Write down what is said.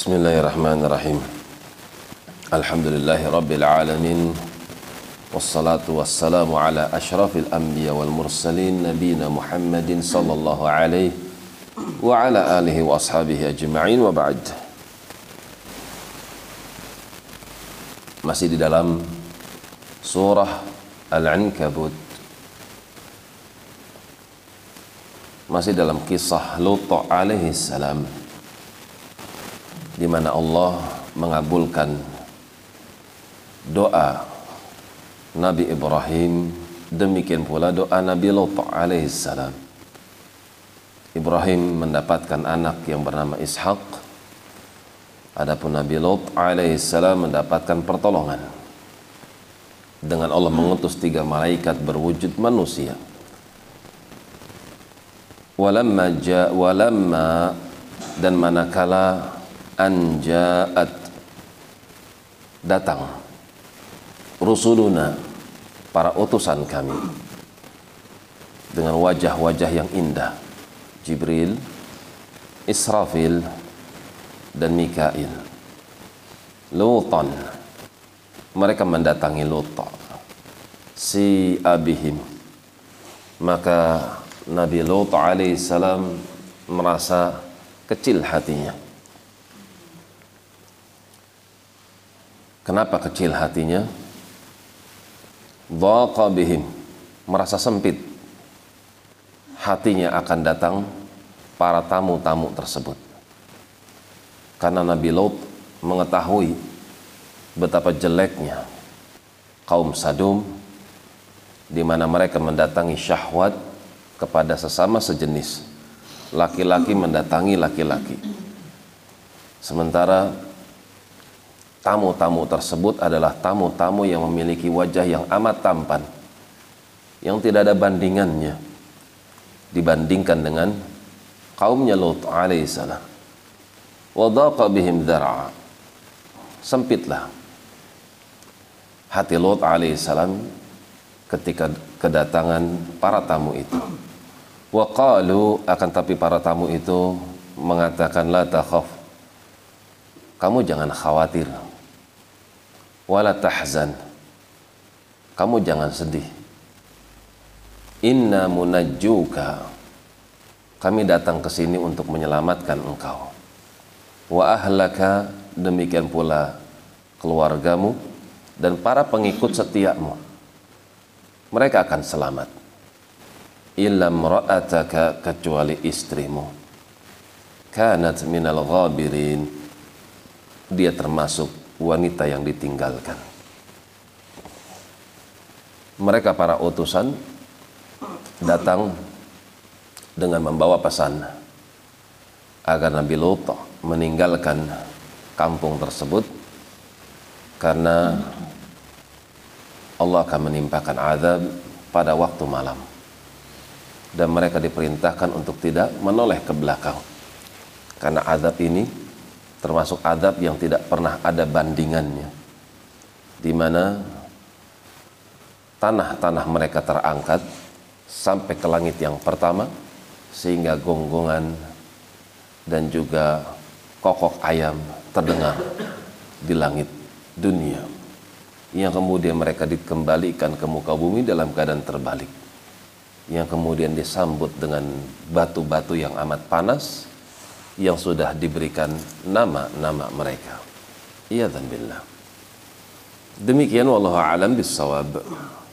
بسم الله الرحمن الرحيم الحمد لله رب العالمين والصلاة والسلام على أشرف الأنبياء والمرسلين نبينا محمد صلى الله عليه وعلى آله وأصحابه أجمعين وبعد di dalam surah Al-Ankabut. Masih dalam kisah Lut alaihi salam. Di mana Allah mengabulkan doa Nabi Ibrahim. Demikian pula doa Nabi Lut alaihi salam. Ibrahim mendapatkan anak yang bernama Ishak adapun Nabi Lut alaihi salam mendapatkan pertolongan. Dengan Allah mengutus tiga malaikat berwujud manusia. Walamma ja walamma dan manakala anja'at datang rusuluna para utusan kami dengan wajah-wajah yang indah Jibril Israfil dan Mikail. Lutan mereka mendatangi Lut si abihim. Maka Nabi Lut alaihissalam merasa kecil hatinya Kenapa kecil hatinya? Dhaqa bihim, merasa sempit. Hatinya akan datang para tamu-tamu tersebut. Karena Nabi Lot mengetahui betapa jeleknya kaum Sadum di mana mereka mendatangi syahwat kepada sesama sejenis. Laki-laki mendatangi laki-laki. Sementara tamu-tamu tersebut adalah tamu-tamu yang memiliki wajah yang amat tampan yang tidak ada bandingannya dibandingkan dengan kaumnya Lut alaihissalam wadaqa bihim dzar'a. Sempitlah hati Lut alaihissalam ketika kedatangan para tamu itu. Waqalu akan tapi para tamu itu mengatakan la takhaf kamu jangan khawatir wala tahzan. Kamu jangan sedih. Inna munajjuka. Kami datang ke sini untuk menyelamatkan engkau. Wa ahlaka demikian pula keluargamu dan para pengikut setiamu. Mereka akan selamat. Illam ra'ataka kecuali istrimu. Kanat minal ghabirin. Dia termasuk wanita yang ditinggalkan. Mereka para utusan datang dengan membawa pesan agar Nabi Lut meninggalkan kampung tersebut karena Allah akan menimpakan azab pada waktu malam dan mereka diperintahkan untuk tidak menoleh ke belakang karena azab ini termasuk adab yang tidak pernah ada bandingannya. Di mana tanah-tanah mereka terangkat sampai ke langit yang pertama sehingga gonggongan dan juga kokok ayam terdengar di langit dunia. Yang kemudian mereka dikembalikan ke muka bumi dalam keadaan terbalik. Yang kemudian disambut dengan batu-batu yang amat panas yang sudah diberikan nama-nama mereka. Iya dan billah. Demikian wallahu alam bisawab.